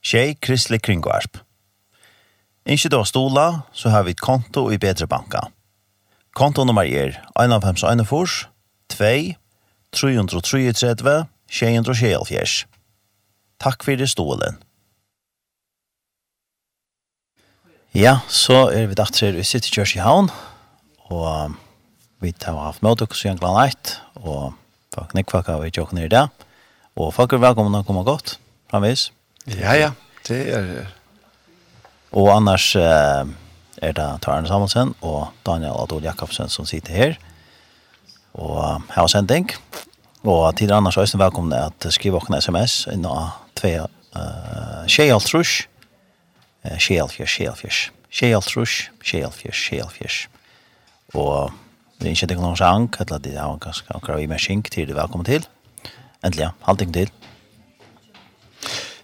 Tjej Kristelig Kringvarp. Ikke da stola, så har vi et konto i Bedre Banka. Konto nummer er 1,5,1,4, 2, 333, 624. Takk for det stolen. Ja, så er vi dagt her i City Church i Havn, og vi har haft med dere siden klant eit, og folk nekvaka vi tjokken her i dag, og folk er velkommen å komme godt, framvis. Takk. Ja, ja, det er Og annars eh, er det Tarne Samuelsen og Daniel Adol Jakobsen som sitter her. Og her er sending. Og til annars er det velkomne at skrive åkne sms inn av tve uh, tjejaltrush. Tjejalfjers, tjejalfjers. Tjejaltrush, tjejalfjers, tjejalfjers. Og vi er ikke til noen sang, eller det er ganske akkurat vi med skink til det velkommen til. Endelig, ja, halvting til.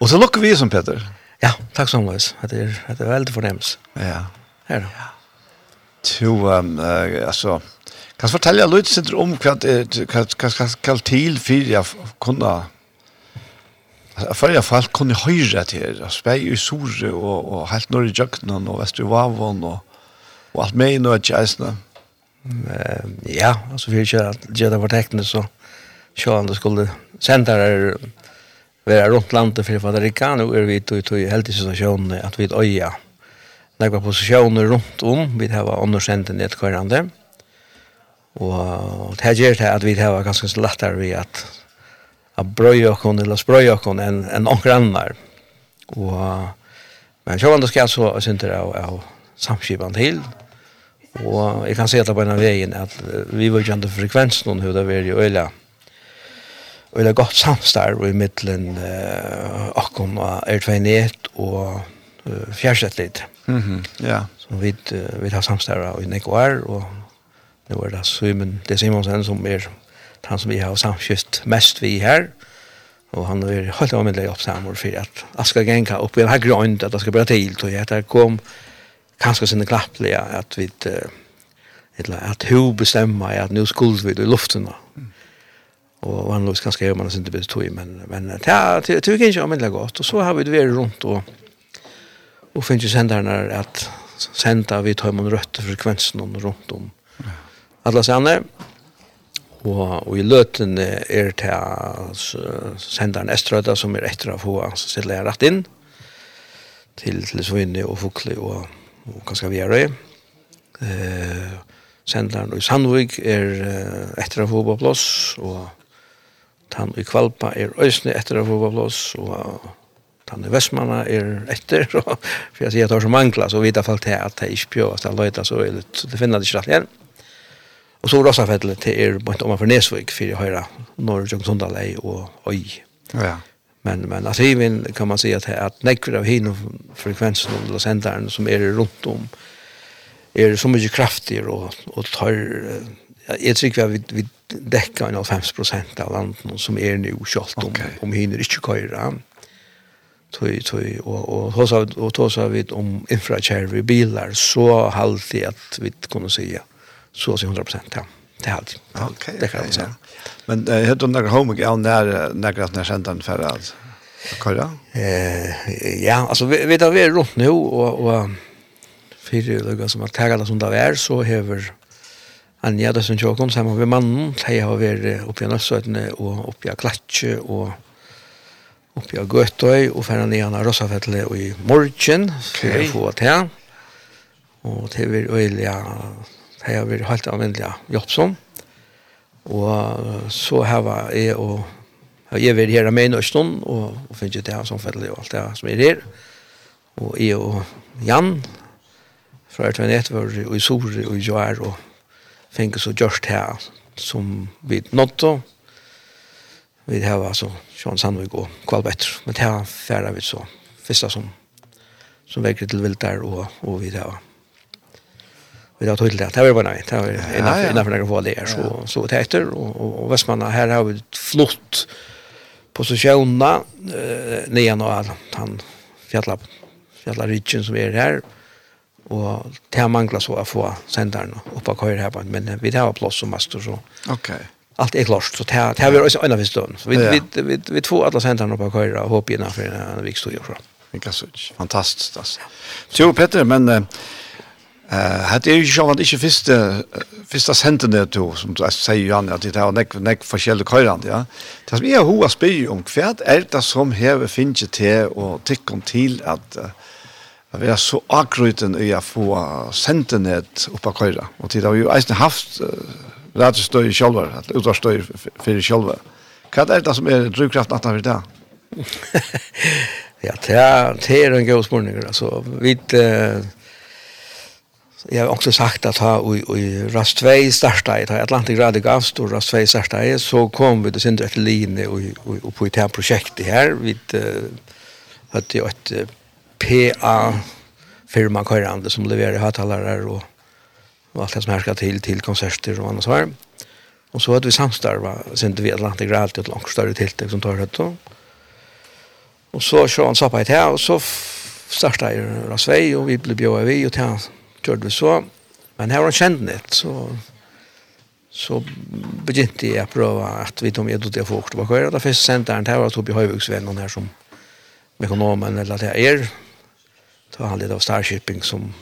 Og så lukker vi som Peter. Ja, takk så mye. Det er, det er veldig förnämst. Ja. Her da. Ja. To um, uh, altså, kan du fortelle litt sen om vad vad vad kall till för jag kunna Fyrir folk kunne høyre til, og spei i Sore, og, og helt nord i Jøknen, og Vestri Vavon, og, og alt med i noe tjeisene. Ja, altså for har ikke at det var teknisk, så sjå han det skulle sende her være rundt landet for at det kan jo er vi tog to heldig situasjonen at vi øya nekva posisjoner rundt om vi har undersendt et kvarande og det gjør det at vi har ganske lettere vi at at brøy okon eller sprøy okon enn en onker annar. Og men sjåvann det skal så synder av, av samskipan til. Og jeg kan se at på en av veien at vi var kjent frekvensen hur det var i øyla og det er godt samstarv i middelen uh, akkon og R2-net og uh, fjærsett litt. Mm -hmm. ja. Så vi, uh, vi har samstarv i Nekvar, og nu er det Simon, det er Simonsen som er han som vi har samskjøtt mest vi her, og han er helt avmiddag oppsammer for at jeg skal genka opp i en her grønn, at jeg skal bare til, og jeg der kom kanskje sinne klapplige at vi uh, at hun bestemmer at nå skulle vi i luften, mm Och han låg ganska man inte blir tog men men det er inte om det gott och så har vi det varit runt og, och finner ju sändaren där att sända vi tar man røtte frekvensen och runt om alle sender, och och i løten er det til senderen Eströda som är etter å få alltså sälja rätt in till till Svinne och og och vi er vidare eh sändaren i Sandvik är etter å få på plass, och han i Kvalpa er øysne etter å få blås, og han i Vestmanna er etter, og for jeg sier at det er så mangla, så vidt jeg falt til at det ikke bjør, at jeg løyta, så det finner det ikke rett igjen. Og så Rossafettel til er bort om for Nesvik, for jeg høyre når Jøngsundal er og Øy. Ja. Men, men at hivin kan man si at, at nekker av hin frekvensen og senderen som er rundt om, er så mye kraftigare og, og tar jeg tror ikke vi, vi dekker en 50 prosent av landen som er nu kjølt om, okay. om hinner ikke køyre. Tøy, tøy, og, og, og, og tås sa vi om infrakjærve bilar, så halvt at vi kunne si så å 100 prosent, ja. Det har det. Okej. Det kan jag säga. Men eh hade några home gick on när när grann när sändan för allt. Kolla. Eh ja, alltså vi vi där vi är runt nu och och för det som att tagga det som det är så häver Anja, det som jeg kom sammen med mannen, de har vært oppe i Nøssøytene og oppe i Klatsje og oppe i Gøtøy og ferdig ned av Rosafettle og i morgen til å få til. Og det var øyelig, de har vært helt anvendelig jobbsom. Og så har jeg og jeg var her med i Nøstånd og, og finnes jo det som fettle og alt det som er her. Og jeg og Jan fra Ertvenet var i Sore og i Joar og fänker så görst här som vi Notto. Vi har alltså Sean Sandvik och Carl Better. Men här färdar vi så. Första som som väcker till vilt där och, och vi där vi har tagit det. Det var bara nej. Det var innanför, innanför några få där. Så, så det heter. Och, och, och Västmanna, här har vi ett flott positionerna eh, nian och han han fjalla, fjalla som är här. Och og det har manglet så å få senderen opp av køyre her, men vi har plass som master, så okay. allt är klart så det här det här är också en av stunden. Vi vi vi vi två alla centrarna på Kaira och hoppas innan för en vik studio så. Vilka så fantastiskt alltså. Jo Petter men eh hade ju ju vad inte första första centern där då som du säger ju att det har näck näck forskjellige köran ja. Det som är hoa spy om kvärt det som här finns det och tycker till att vi er så akkurat i å få sentenet opp av køyre. Og til har vi jo eisen haft uh, radiostøy selv, utvarstøy for selv. Hva er det som er drivkraften at han vil det? ja, det er en god spørning. Altså, vi uh, Jeg har også sagt at ha, i, i 2 startet, i Atlantic Radio Gavst og Rastvei startet, så kom vi til Sindre etter linje og, og, og på et her her. Vi uh, hadde jo et PA firma körande som levererar högtalare och, och allt det som här ska till till konserter och annat så här. Och så att vi samstarva sen vi Atlantic Rail till ett långt större tilltag som tar det då. Och så kör han på ett här och så startade ju Rasvej och vi blev bjöa vi och till körde vi så. Men här var kändnet så så begynte jag prova att vi tog med det folk tillbaka. Det finns centern här var Tobi Höjvuxvän någon här som ekonomen eller att jag är Så han leder av Starshipping som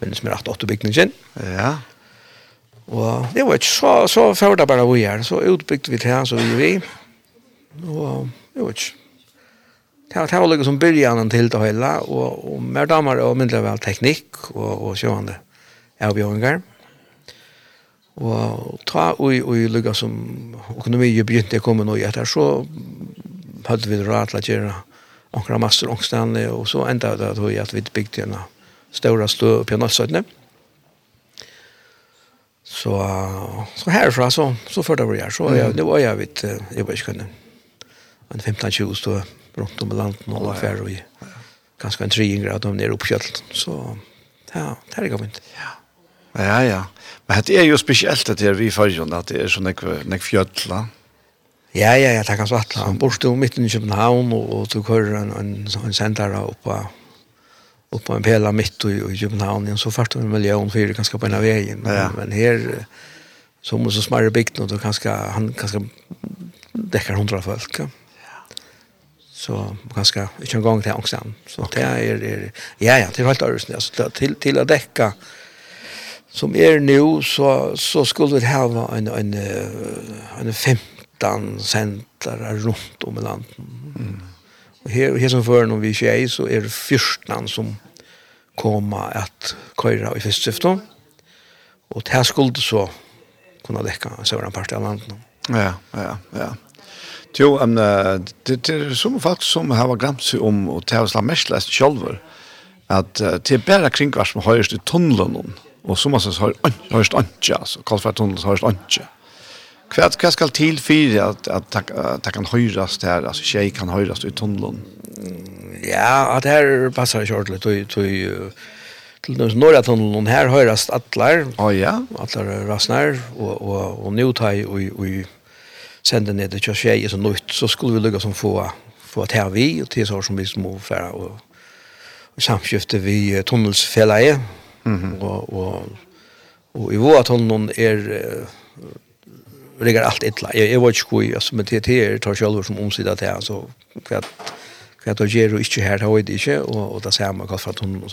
minnes med 8-8 bygningen. Ja. Og det var ikke så, så før det bare vi her. Så utbygde vi til her, så vi vi. Og det var ikke. Det var det var liksom byrjanen til det hele, og, og mer damer og mindre vel teknikk og, og sjående avbjøringer. Og ta og, og lukket som økonomi begynte å komme nå etter, så hadde vi råd til å gjøre onkra master ångstene, och så ända det at vi, at vi byggde en stora stø på Nålsøytene. Så, så här så, så så för det var jag så jag det var jag vet jag vet inte. en 15-20 stå runt om i landet, och var ferdig, og jeg, en 3 grad om nere oppkjølt, så ja, det er ikke vint. Ja. Ja, ja. Men det är ju speciellt att det är vi i fargen, at det är så nekk fjøtla. Ja. Ja, ja, ja, det kan svart. Han borste jo mitt i København, og, og tog høyre en, en, en sendere oppa, på en pela mitt i, i København, og så fart en million det ganske på en av veien. Men, ja. men her, så må så smarre bygden, og då ganske, han ganske dekker hundra folk. Ja. Så ganske, ikke en gang til angsten. Så okay. det er, er, ja, ja, det er helt øresen. Altså, til, til å dekke, som er nu, så, så skulle vi ha en, en, en, en 13 sentrar runt om i landet. Mm. Och här, här som för når vi tjej så är det fyrstene som kommer att köra i feststiftet. Och det här skulle så kunne dekke søvren part av landet. Ja, ja, ja. Jo, um, det, det er som folk som har glemt seg om og til å slå mest lest selv, at uh, det er bare kringkvart som høyest i tunnelen, og som man synes høyest ikke, altså, kalt for tunnelen høyest ikke. Hva, hva skal till för att att at det kan höras der, alltså tjej kan höras i tunnelen? Ja, att här passar jag ordentligt til, til, til, den norra tunneln här höras allar. oh, ja, allar rasnar och och og nå tar och och sända ner det til tjej så nytt så skulle vi lugga som få få att här vi och til så som vi små färra och och samskifte vi tunnelsfällaje. Mhm. Och och och i vår tunneln är og det er allt illa. Jag jeg var ikke god, altså, men det er tar selv som omsider til, altså, hva, hva det och inte här har det inte och och og det ser man godt for at hun og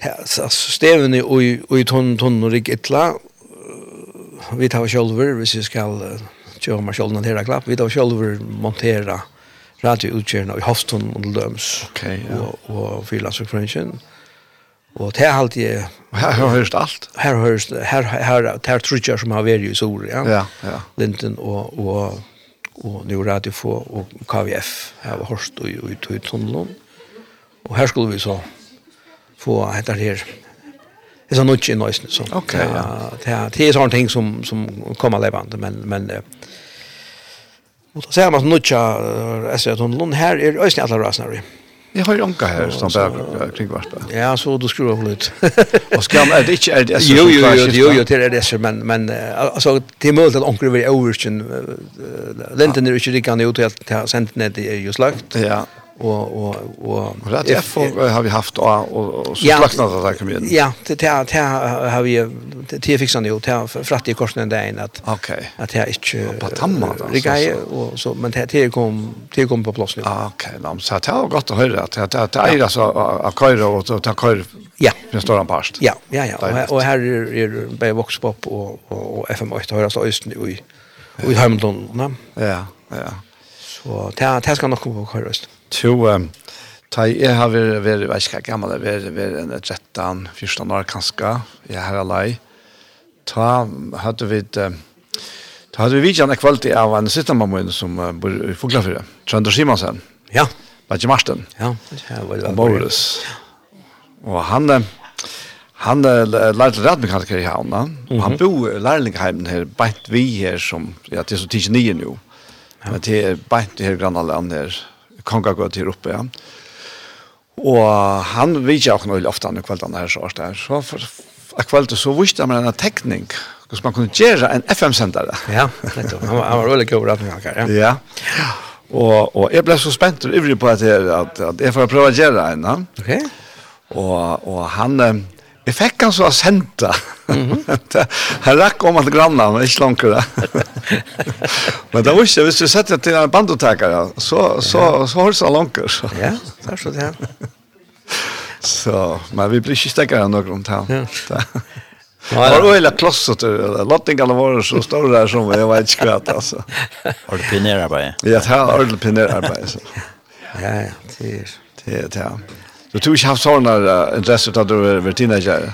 Här så altså, stevene och i ton ton och rigg illa, vi tar selv, hvis vi skal kjøre meg selv noen klapp, vi tar selv montera radio radioutgjørende i Hofton og Løms, okay, ja. og, og Frilandsøkfrønsjen, Og det er alltid... Her har hørt alt. Her har hørt, her, her, her tror som har vært i Sore, ja. Ja, ja. Linden og, og, og New Radio 4 og KVF. Her var Horst og, og, og i tunnelen. Og her skulle vi så få etter her. Det er sånn ikke i nøysene. Så. Ok, ja. Det er, det er sånne ting som, som kommer levende, men... men Og da ser man sånn nødja, jeg ser at hun, her er øyne alle rasene, Jeg har onka her som bare kring vart. Ja, så du skrur av litt. Og skam er det ikke er det Jo, jo, jo, jo, jo, det er det men men altså det er mulig at onkel vil overkjøn lenten er ikke rikkan ut til at sendt ned i jo slakt. Ja och och och är för har vi haft och och så slacknat att det kom in. Ja, det det här har vi det fixar nu det här fratt i korsen där in att Okej. Att här inte på tamma då. Det går och så men det här kom det kom på plats nu. Okej, men så det har gott att höra att att det är alltså att köra och ta köra. Ja. Det står han past. Ja, ja ja. Och här är det Voxpop och och FM8 höras så östen i i Hamilton. Ja, ja. Så det det ska nog komma på öst. Jo, um, ta jeg har vært, vært jeg vet ikke hva gammel, jeg har vært en 13, 14 år kanskje, jeg har alai. Ta hadde vi ta hadde vi vidtjene kvalitet av en siste mamma som bor i Foglafyre, Trønder Simonsen. Ja. Badje Marsten. Ja, det var det. Og Boris. Og han, han lærte rettmekaniker i havna, og han bor i lærlingheimen her, beint vi her som, ja, det er så tidsnye nå, men det er beint i her grannaland her, kongagått her oppe. Ja. Og han vet ikke noe ofte han kveldene her så der. Så for kveldet så visste han en tekning hvordan man kunne gjøre en FM-sendere. Ja, nettopp. Han var, han var veldig god rappninger. Ja. ja. Og, og jeg ble så spent og ivrig på at jeg, at, at jeg får prøve å gjøre en. Ja. Okay. Og, og han... Eh, Jeg fikk han så å sende. Han rakk om at granna, men ikke langt det. men det var ikke, hvis du setter til en bandotekere, så, så, så har du så langt. ja, det er så det. så, men vi blir ikke stekkere enn noe noen til Ja, Det var øyla klosset, lottingene våre så store der som jeg vet ikke hva, altså. Har du pinerarbeid? Ja, det har du pinerarbeid, så. Ja, ja, det er... Det er det. Du tror ikke haft sånne interesse da du var teenager?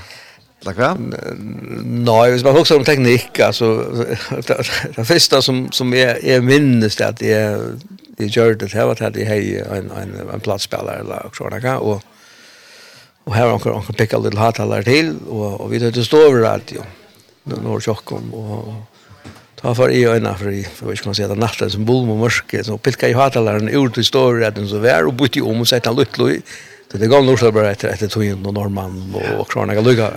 Takk hva? Nei, hvis man husker om teknikk, altså, det første som, som jeg, jeg minnes det at jeg, jeg gjør det, det var at jeg har en, en, en plattspiller eller sånn, og, og her har han pikket litt hattaller til, og, og vi tar til stover alt, jo, når tjokken, og ta for i øynene, for jeg vet ikke om man sier det natten som bor med mørket, så pilket jeg hattaleren ut i ståret, så vær, og bytte om og sette han lyttelig, Men det gav nog bara efter efter tog in någon norrman och och kvarna lugga.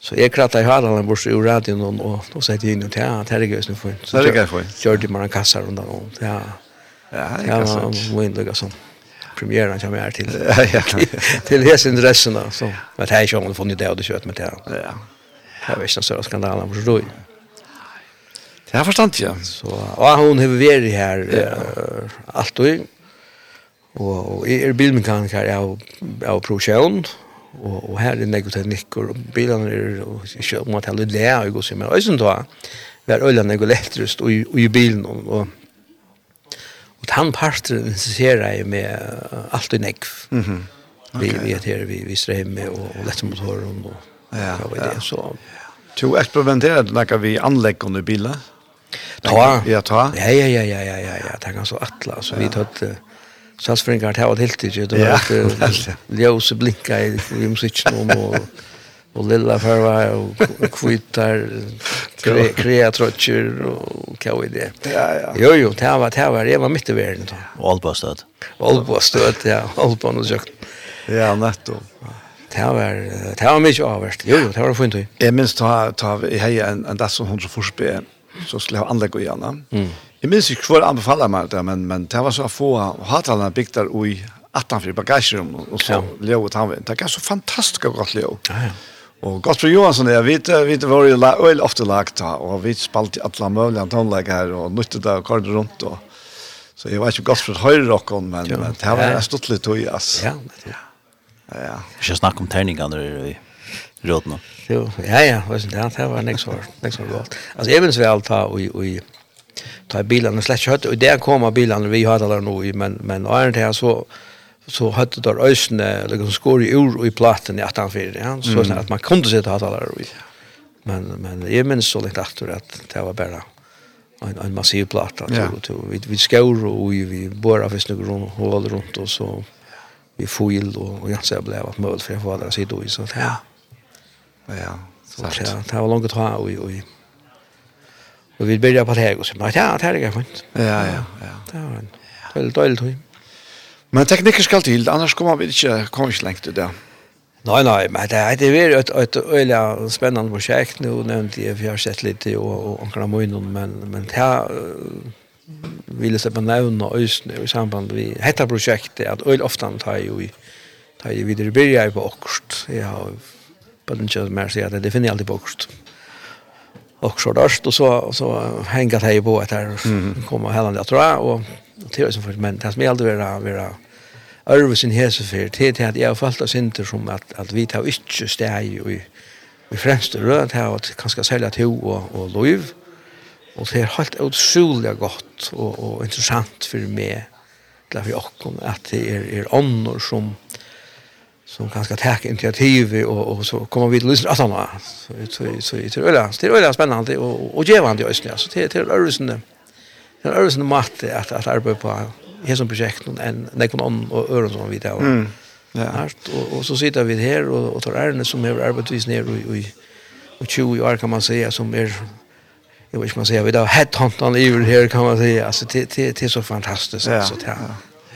Så jag kratta i Harland bort ur radion och och då sätter in och ja, det är gött nu för. Så det går för. Körde man en kassa runt om. Ja. Ja, ja, jag kan så. Wind lugga så. Premiären kommer här till. Ja, Till hes intressen då så. Men här kör hon funnit det och det kött med det. Ja. Det Jag vet inte så skandalen var så rolig. Det har förstått jag. Så, och hon har varit här allt och Og, og jeg er bilmekaniker av, av profesjon, og, og her er nego teknikker, og bilene er og, ikke om at hele det er jo men også da, vi er øyne nego elektrisk og, og i bilen, og, og, og den parten interesserer jeg med uh, alt i negv. Mm -hmm. Okay. Vi vet her, vi, vi strømmer og, og lette motoren, og, ja, og det, ja. så... Du eksperimenterer noe vi anlegg under bilen? Ta. Ja, ta. Ja, ja, ja, ja, ja, ja, ja. Det kan så atla. Så vi tatt... Uh, Salsfringar har det helt ikke, det var at ljøse blinka i, i musikken om, og, og lilla farva, og kvitar, krea trotjer, og hva var det? Ja, ja. Jo, jo, det var, det var, jeg var mitt i verden. Da. Og Olbostød. Olbostød, ja, Olbon og Sjøkt. Ja, nettopp. Det var det var mycket avvärst. Jo, jo, det var fint. Jag minns ta ta i heja en en där som hon så förspel så skulle ha anlägga igen. Mm Jeg minns ikke hvor anbefaler meg det, men, men det var så å få hatalene bygd der i 18 bagasjerum og så ja. leo ut hanvind. Det er så fantastisk godt leo. Ja, ja. Og Gottfri Johansson, jeg vet, vi var jo øyelig ofte lagt, da, og vi spalte alle mulige tonlegg her, og nyttet det og kordet rundt, og Så jeg var ikke godt for høyre rocken, men, men det var ja. en litt tog, ass. Ja, ja. Ja. Ikke snakk om terningene i rådene. Jo, ja, ja, det var nek så, nek så godt. Altså, jeg minns vel ta, og, og, ta bilarna släckt hött och där kommer bilarna vi hade där nu men men är det här så så hade där ösne liksom skor i ur i platten i attan för ja. Så mm. att man kunde se det hade där men men jag minns så lite efter att det var bara en en massiv platta ja. så vi vi skor och vi, vi bor av snugg runt hål runt och så vi foil och, och jag så blev att mål för jag var där så då så ja. Ja så det var långt ha och och Och vi började på det här och så bara, ja, det här är fint. Ja, ja, ja. Det var en väldigt dålig tid. Men teknikker skal til, annars kommer vi ikke, kommer ikke lengt ut det. Nei, nei, men det er det er et, et øyelig spennende prosjekt, nå nevnte jeg, vi har sett litt i og, og omkring munnen, men, men det er, uh, vil jeg slippe nevne øyne i samband med dette prosjektet, at øyelig ofte tar jo i, tar jo videre byrja på okkurst, jeg har bare ikke mer å si at det finner jeg alltid på okkurst. Mm och så där och så så hänga det på att här komma hela det tror jag. Och det är som för men det som jag aldrig vara vara Örvusin hesefer, det är att jag har fallt av synder som att, att vi tar ikke steg i, i fremste rød, det er at kanskje særlig to og, og lov, og det er helt utrolig godt og, og interessant for meg, eller for åkken, at det er, er ånder som, som kanske tar initiativ och och så kommer vi till lyssna såna. Så så så det är öla det är väl spännande och och givande just nu så det det är örsen det är örsen matte att att arbeta på här som projekt och en någon annan och öron som vi där mm. ja. Och och så sitter vi här och och tar ärenden som är arbetsvis ner och och och 20 år kan man säga som är jag vet man säger vi där headhuntan i här kan man säga. Alltså det det är så fantastiskt. Alltså det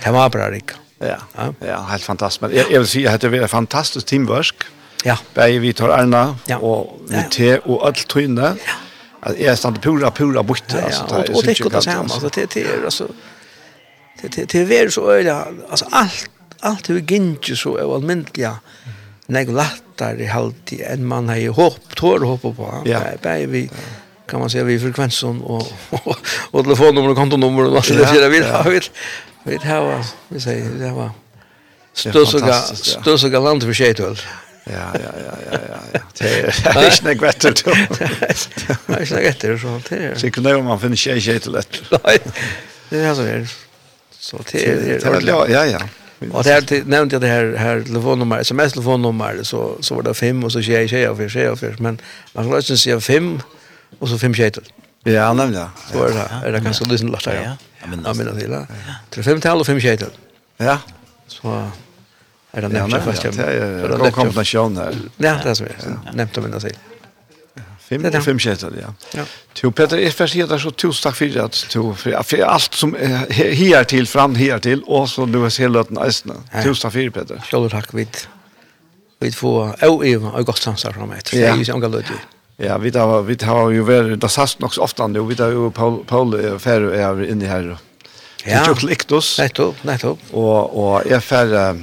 det var bra riktigt Ja, ja, helt fantastisk. Men jeg, jeg vil si at det er fantastisk teamwork. Ja. Begge vi tar Erna ja. og Vite og alt tøyne. Ja. Jeg är stand pura pura bort ja, ja. alltså och, och, och det det samma alltså det det er altså det det det är så øyla alltså allt allt hur ginge så allmäntliga nej lättare i halvtid, en man har ju hopp tår håpe på ja. Bare vi kan man säga vi frekvensen och och, och telefonnummer och kontonummer och allt det där vi har Vi har, vi säger, vi har stösiga, stösiga land för tjejtull. Ja, ja, ja, ja, ja. Det är inte något bättre då. Det är inte något Det så. Så kunde ju man finna tjej tjej till lätt. Nej, det är så är Så det är... Ja, ja, ja. Och det nämnde jag det här, här telefonnummer, sms-telefonnummer, så, så var det fem och så tjej tjej och fyra tjej och fyra. Men man kan också säga fem och så fem tjej till. Ja, nämligen. Så är det, är det kanske lyssnande. lite. ja. Ja, Ja, det hela. Tre fem tal och fem tjejer. Ja. Så är det nämnt fast jag. Det är en kombination här. Ja, det är så. Nämnt om det sig. Fem och fem tjejer, ja. Ja. Jo, Peter, jag får säga så tusen tack för att du för allt som här till fram här till och så du har sett löten nästan. Tusen tack för Peter. Själv tack vid. Vi får, au jag har gått samsar fram ett. Det är ju så annorlunda. Ja, vi har vi har jo varit det sast nog ofte nu vi har jo Paul Paul Ferro er inne her. Ja. Det jo likt oss. Nettopp, nettopp. Og og är fer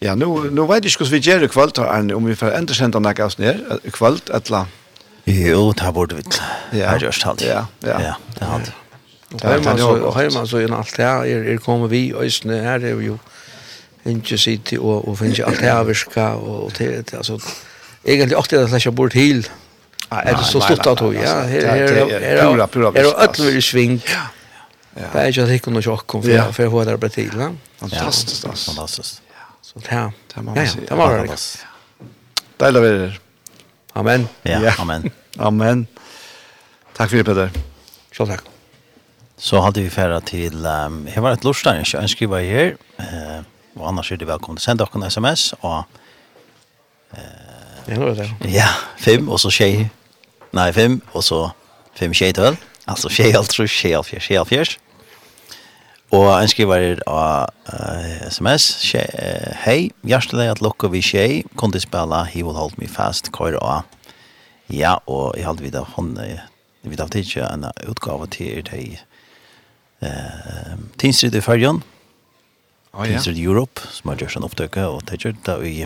ja, nu nu vet jag hur vi gör kvalt an om vi för ändra sända några oss i kvalt etla. Jo, det bort vi. Ja, det just halt. Ja, ja. Ja, det har det. Hemma så man så i allt ja, er er kommer vi ösne här är ju inte sitt och och finns allt här viska och till alltså egentligen åt det att lägga bort helt Nej, är det så stort att hon, ja. Här är pura, pura visst. Är det öll i sving? Ja. Det är ju att hitta någon tjock kom för för hur det blir till. Fantastiskt, fantastiskt. Så det här, det man måste. Det var det. Deilig å være her. Amen. Ja, amen. amen. Takk for det, Peter. Så takk. Så hadde vi færa til, um, jeg var et lorsdag, jeg ønsker jeg her, uh, og annars er det velkommen til å sende dere en sms, og uh, Ja, fem, og så tjej nei, fem, og så fem tjejtøl, altså tjejhalt, trus, tjejhalt, fjers, tjejhalt, fjers. Og en skriver av uh, sms, hei, hjertelig at lukka vi tjej, kun de spela, he will hold me fast, kår av. Ja, og jeg hadde vidt av hånd, jeg vidt av tidsja en utgave til deg, uh, Tinstrid i Førjan, oh, ja. Tinstrid Europe, som har gjort en opptøkke, og det gjør det i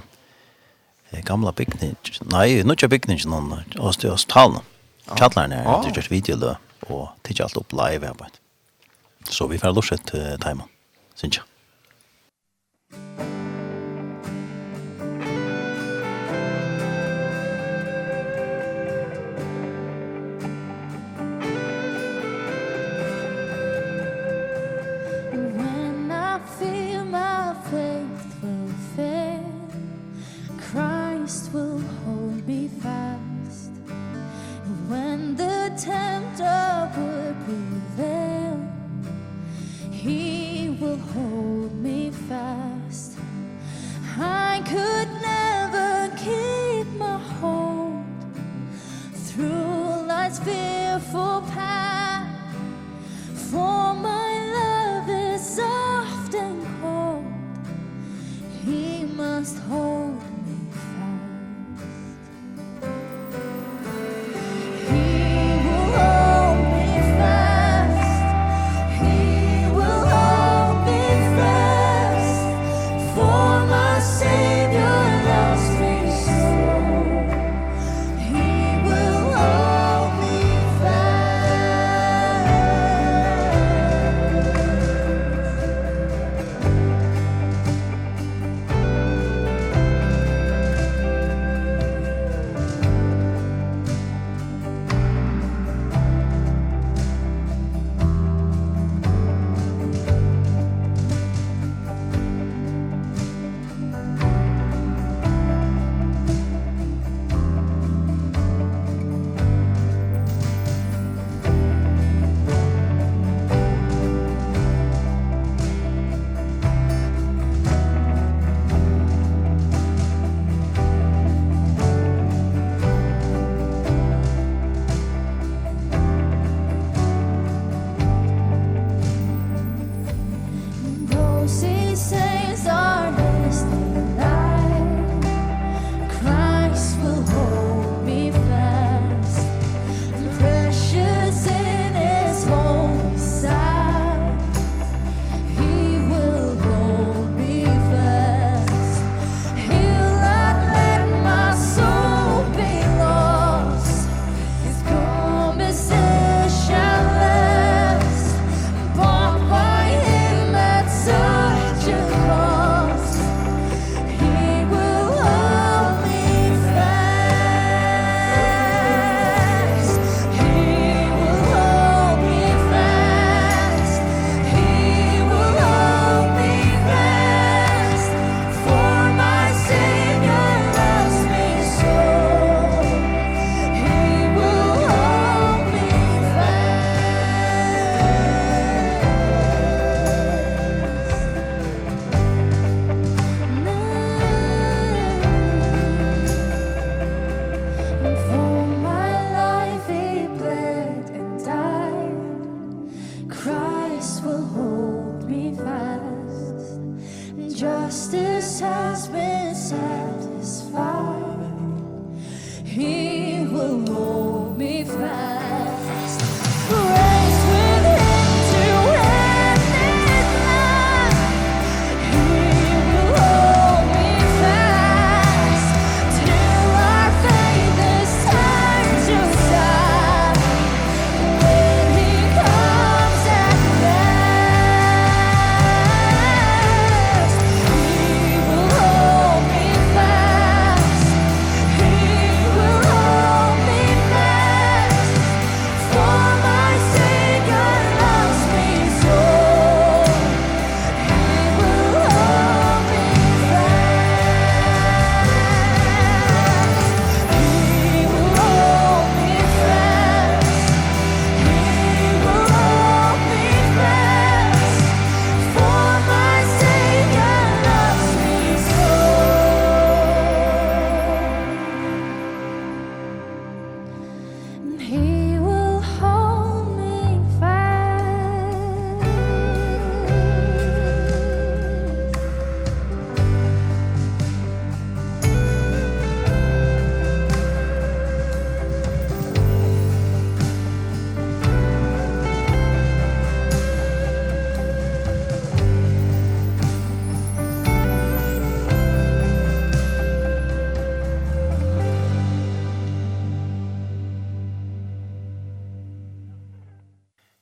gamla bygning. Nei, nu ikke bygning noen, oss til oss talen. Kjallaren er, det er video da, og det er alt opp live arbeid. Så vi får lorset til timen, synes jeg. the tempter would prevail He will hold me fast. I could never keep my hold. Through life's fearful path. For my love is soft and cold. He must hold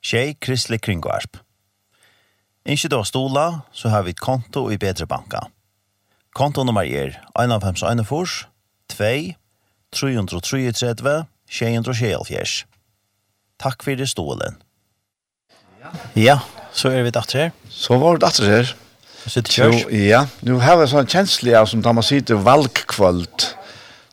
Tjej Kristelig Kringvarp. Ikke da stola, så har vi konto i Bedre Banka. Konto nummer er 1,5,1,4, 2, 333, 624. Takk for det stolen. Ja, så er vi datter her. Så var vi datter her. Sitter kjørs? Ja, nu har vi sånn kjenslig av som da man sitter valgkvöld.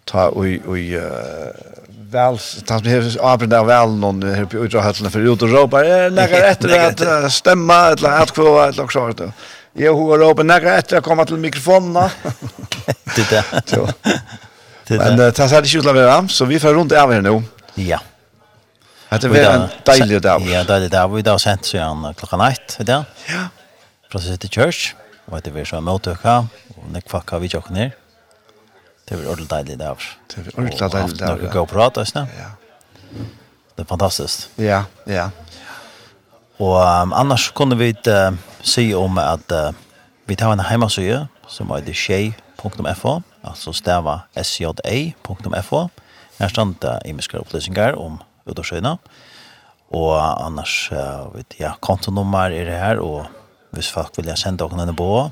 ta og, og uh, väl tas vi har arbetat väl någon här på utrahöllen för ut och ropar lägger efter att stämma eller att få ett lag så där. Jag har ropat några efter att komma till mikrofonerna. Det där. Men det tas hade skjutit vara så vi får runt över här nu. Ja. Att det var en dejlig dag. Ja, dejlig dag. Vi då sent så an klockan 1 idag. Ja. Från City Church. Och det var så möte och nekvakka vi jokkner. Det var ordentligt deilig där. Det var ordentligt deilig där. Några gå prata oss. Ja. Det er fantastiskt. Ja, ja. Och um, annars kunde vi uh, se om att uh, vi tar en heimasøye som är tjej.fo alltså stava sja.fo Her stand det i myska upplysningar om utårsøyene. Og annars, uh, vet, ja, kontonummer er det her, og hvis folk vil sende dere en bå,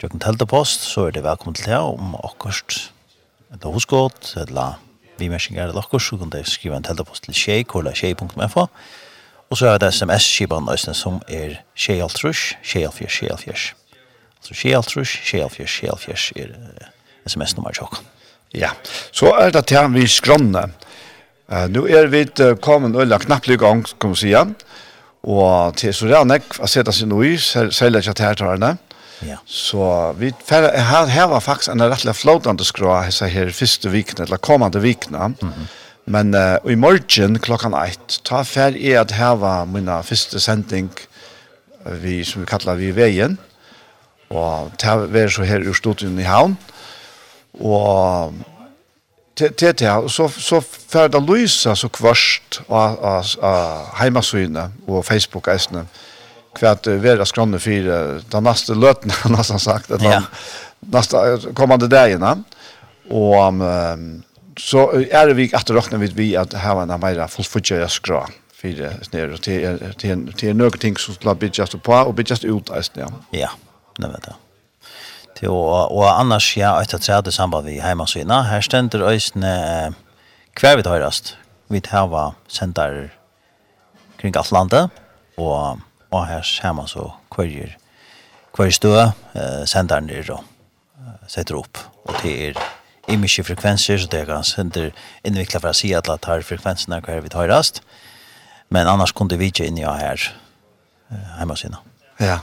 dere kan telte post, så er det velkommen til det om akkurat eller hosgått, eller vi mennesker eller akkur, så kan du skrive en teltepost til tjej, kolla tjej.fo. Og så er det sms-skipan nøysen som er tjejaltrush, tjejalfjers, tjejalfjers. Altså tjejaltrush, tjejalfjers, tjejalfjers er sms-nummer tjokk. Ja, så er det til vi skranne. Uh, nu er vi kommet øyla knapplig gang, kan vi si, og til så rann jeg, jeg setter seg noe i, selv ikke at her Ja. Så vi fer här, här var faktiskt en rättliga flotande skrå så her första veckan, eller kommande veckan. Mm. Men uh, i morgen klockan 1, ta fer är att her var mina första sändning vi, som vi kallar vi vägen. Og ta vi så her ur studien i havn. Og til til og så, så fer det lysa så kvørst av heimasynene og Facebook-eisene kvart vera skranne för den nästa löten han har sagt att han nästa kommande dagarna och så är det vi att räkna vid vi att ha en mera fullfutja skra för snär till till till några ting som ska bitchas på och just ut alltså ja. Ja, det vet jag. Till och och annars ja ett tredje samband vi hemma så innan här ständer ösne kvar vid hörast. Vi har sändare kring Atlanten och og her ser man så hver, hver stø eh, sender er og setter opp. Og det er i mye frekvenser, så det kan sender innvikla for å si at det er frekvensene hver vi tar rast. Men annars kunne vi ikke inn i her eh, sine. Ja,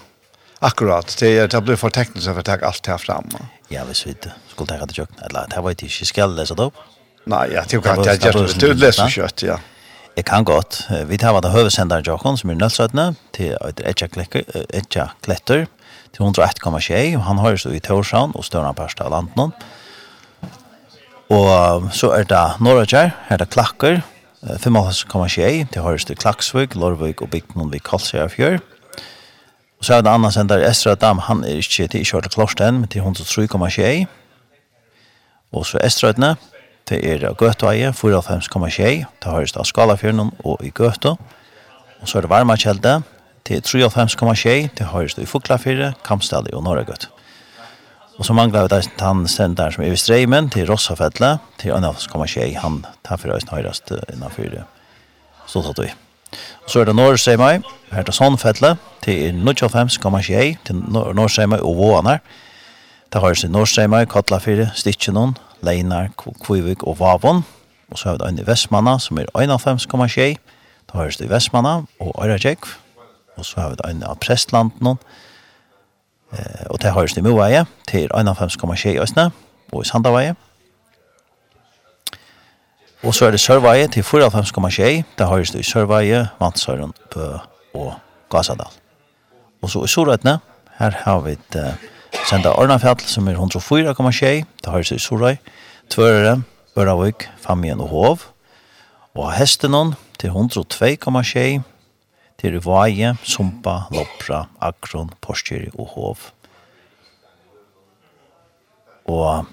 akkurat. Det, er, det blir for teknisk for å ta alt her fram Ja, hvis vi skulle ta det kjøkken. Eller det var ikke skal lese det opp. Nei, ja, det kan jeg gjøre. Du leser kjøtt, ja. Ja. Jeg kan godt. Vi tar hva det høvesenderen Jokon, som er nødsøttene, til Etja Kletter, til 101,6, og han har høres i Torshavn og Større Parstad av Landen. Og så er det Norrøtjer, her er det Klakker, 5,6, til høres til Klaksvøk, Lorvøk og Bygden ved Kolsjærfjør. Og så er det andre sender Estra Dam, han er ikke til Kjørte Klorsten, men til 103,6. Og så Estrøtene, Det er Gøtøye, 4,5,6. Det høres av Skalafjørnen og i Gøtø. Og så er det Varmakjelde. Det er 3,5,6. Det høres i Fuklafjørne, Kampstallet og Norragøtø. Og så manglar vi deisen tann sendaren som er i streimen til Rossafetle, til Øynafskommerskjei, han tar for øyne høyrast innenfor ståltatt. Og så er det Norrseimai, her til Sonnfetle, til 95,6 til Norrseimai og Våanar, Det har sin Norrstreimar, Katlafire, Stitchenon, Leinar, Kvivik og Vavon. Og så har vi en i Vestmanna som er 51,6. Det har sin i Vestmanna og Øyrajek. Og så har vi en av Prestlanden. Eh, og det har sin i Moveie til 51,6 i Østene og i Sandaveie. Og så er det Sørveie til 45,6. Det har sin i Sørveie, Vansøren, Bø og Gazadal. Og så i Sorøtene, her har vi et... Eh, senda Ornafjall, som er 104,6, det har seg i Sorøy, Tvørere, Øravik, Famien og Hov, og Hestenon til 102,6, til Vaje, Sumpa, Lopra, Akron, Porskjeri og Hov. Og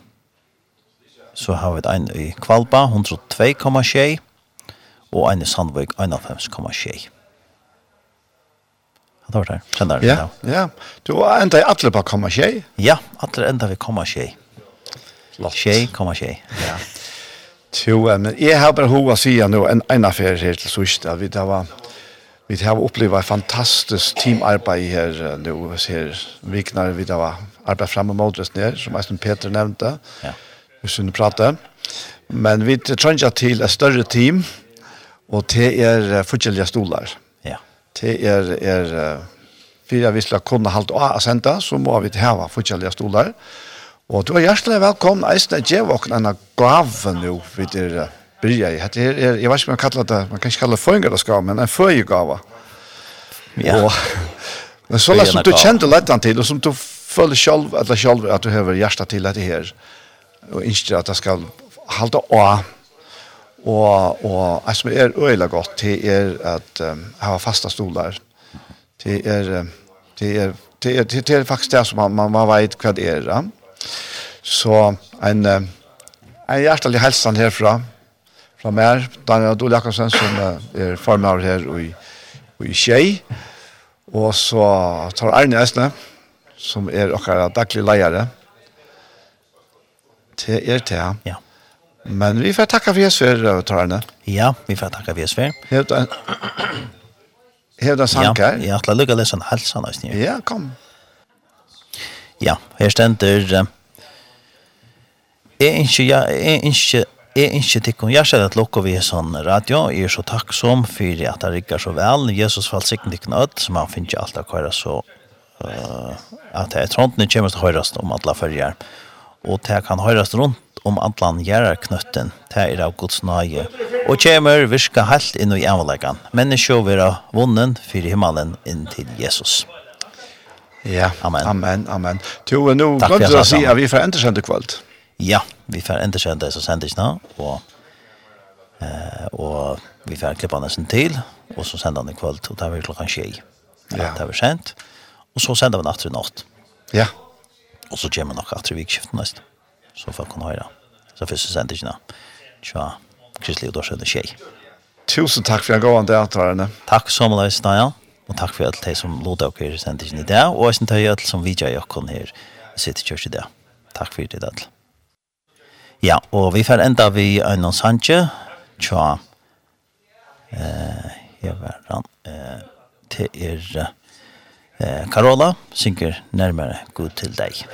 så har vi en i Kvalba, 102,6, og en i Sandvøk, 91,6. Jag var det. kjenner där. Ja. Ja. Du har ända i alla på komma tjej. Ja, alla ända vi komma tjej. Flott. Tjej komma tjej. Ja. Jo, men jeg har bare hur sida nå nu en en affær här til sist at vi där var vi har upplevt fantastisk teamarbeid her här nu her viknar vi där var arbete fram och mot ner som Aston Peter nämnde. Ja. Vi skulle prata. Men vi trenger til till ett större team och det är förskilliga stolar. Ja det er, er for vi skal kunne halte av senda, så må vi hava forskjellige stolar. Og du er hjertelig velkommen, eisen er djevåkne en gave nå, vi er bryr i. Det er, jeg vet ikke om man kaller det, man kan ikke kalle det føringarskap, men en føregave. Ja. Og, men så lest som du kjente lettan til, og som du føler selv, eller selv at du har hjertet til dette her, og ikke at det skal halte av Og, og det som er øyelig godt, det er at um, jeg har faste stolar. Det er, det er, det er, det er faktisk det som man, man, man vet hva det er. Ja. Så en, en hjertelig helsen herfra, fra meg, Daniel Adol Jakobsen, som er formar her i, i Kjei. Og så tar Arne Esne, som er okkara daglig leiere. Det er det. Ja. Men vi får tacka for Jesper och Tarne. Ja, vi får tacka för Jesper. Hevda en Helt sankar. Ja, jag lukar läsa en hälsa nästan. Ja, kom. Ja, här ständer Jeg ikke, ja, jeg ikke, jeg ikke tikkum, jeg ser at lukker vi sånn radio, jeg er så takksom for at det rikker så vel, Jesus falt sikkert ikke nødt, som han finner ikke alt å hver så, uh, at det er trådende kommer til å høyrast om alle følger, og det kan høyrast rundt om antlan gjerrar knøtten, det er av Guds nøye, og kjemur virka helt inn i avleggan, menneskjå av vunnen fyrir himmelen inn til Jesus. Ja, amen, amen. amen. Jo, nå kan du si at vi får enderkjente kvalt. Ja, vi får enderkjente så sendes nå, og, eh, og vi får klippa nesten til, og så sender han i kvalt, og det er klokka tjei. Ja. Det er sent, og så sender vi natt til natt. Ja. Og så kommer nok at vi ikke skifter nesten, så folk kan høre så første nå, tja Kristelig Odorsen og Kjei. Tusen takk for en god dag, Tarne. Takk så mye, Naja. Og takk for alt de som lå dere i sendingen i dag, og jeg synes det er alt som vi i okken her i City Church i dag. Takk for det, Adel. Ja, og vi får enda vi Einon sanje. tja, eh, jeg var han, eh, til er, eh, Karola, synger nærmere god til deg.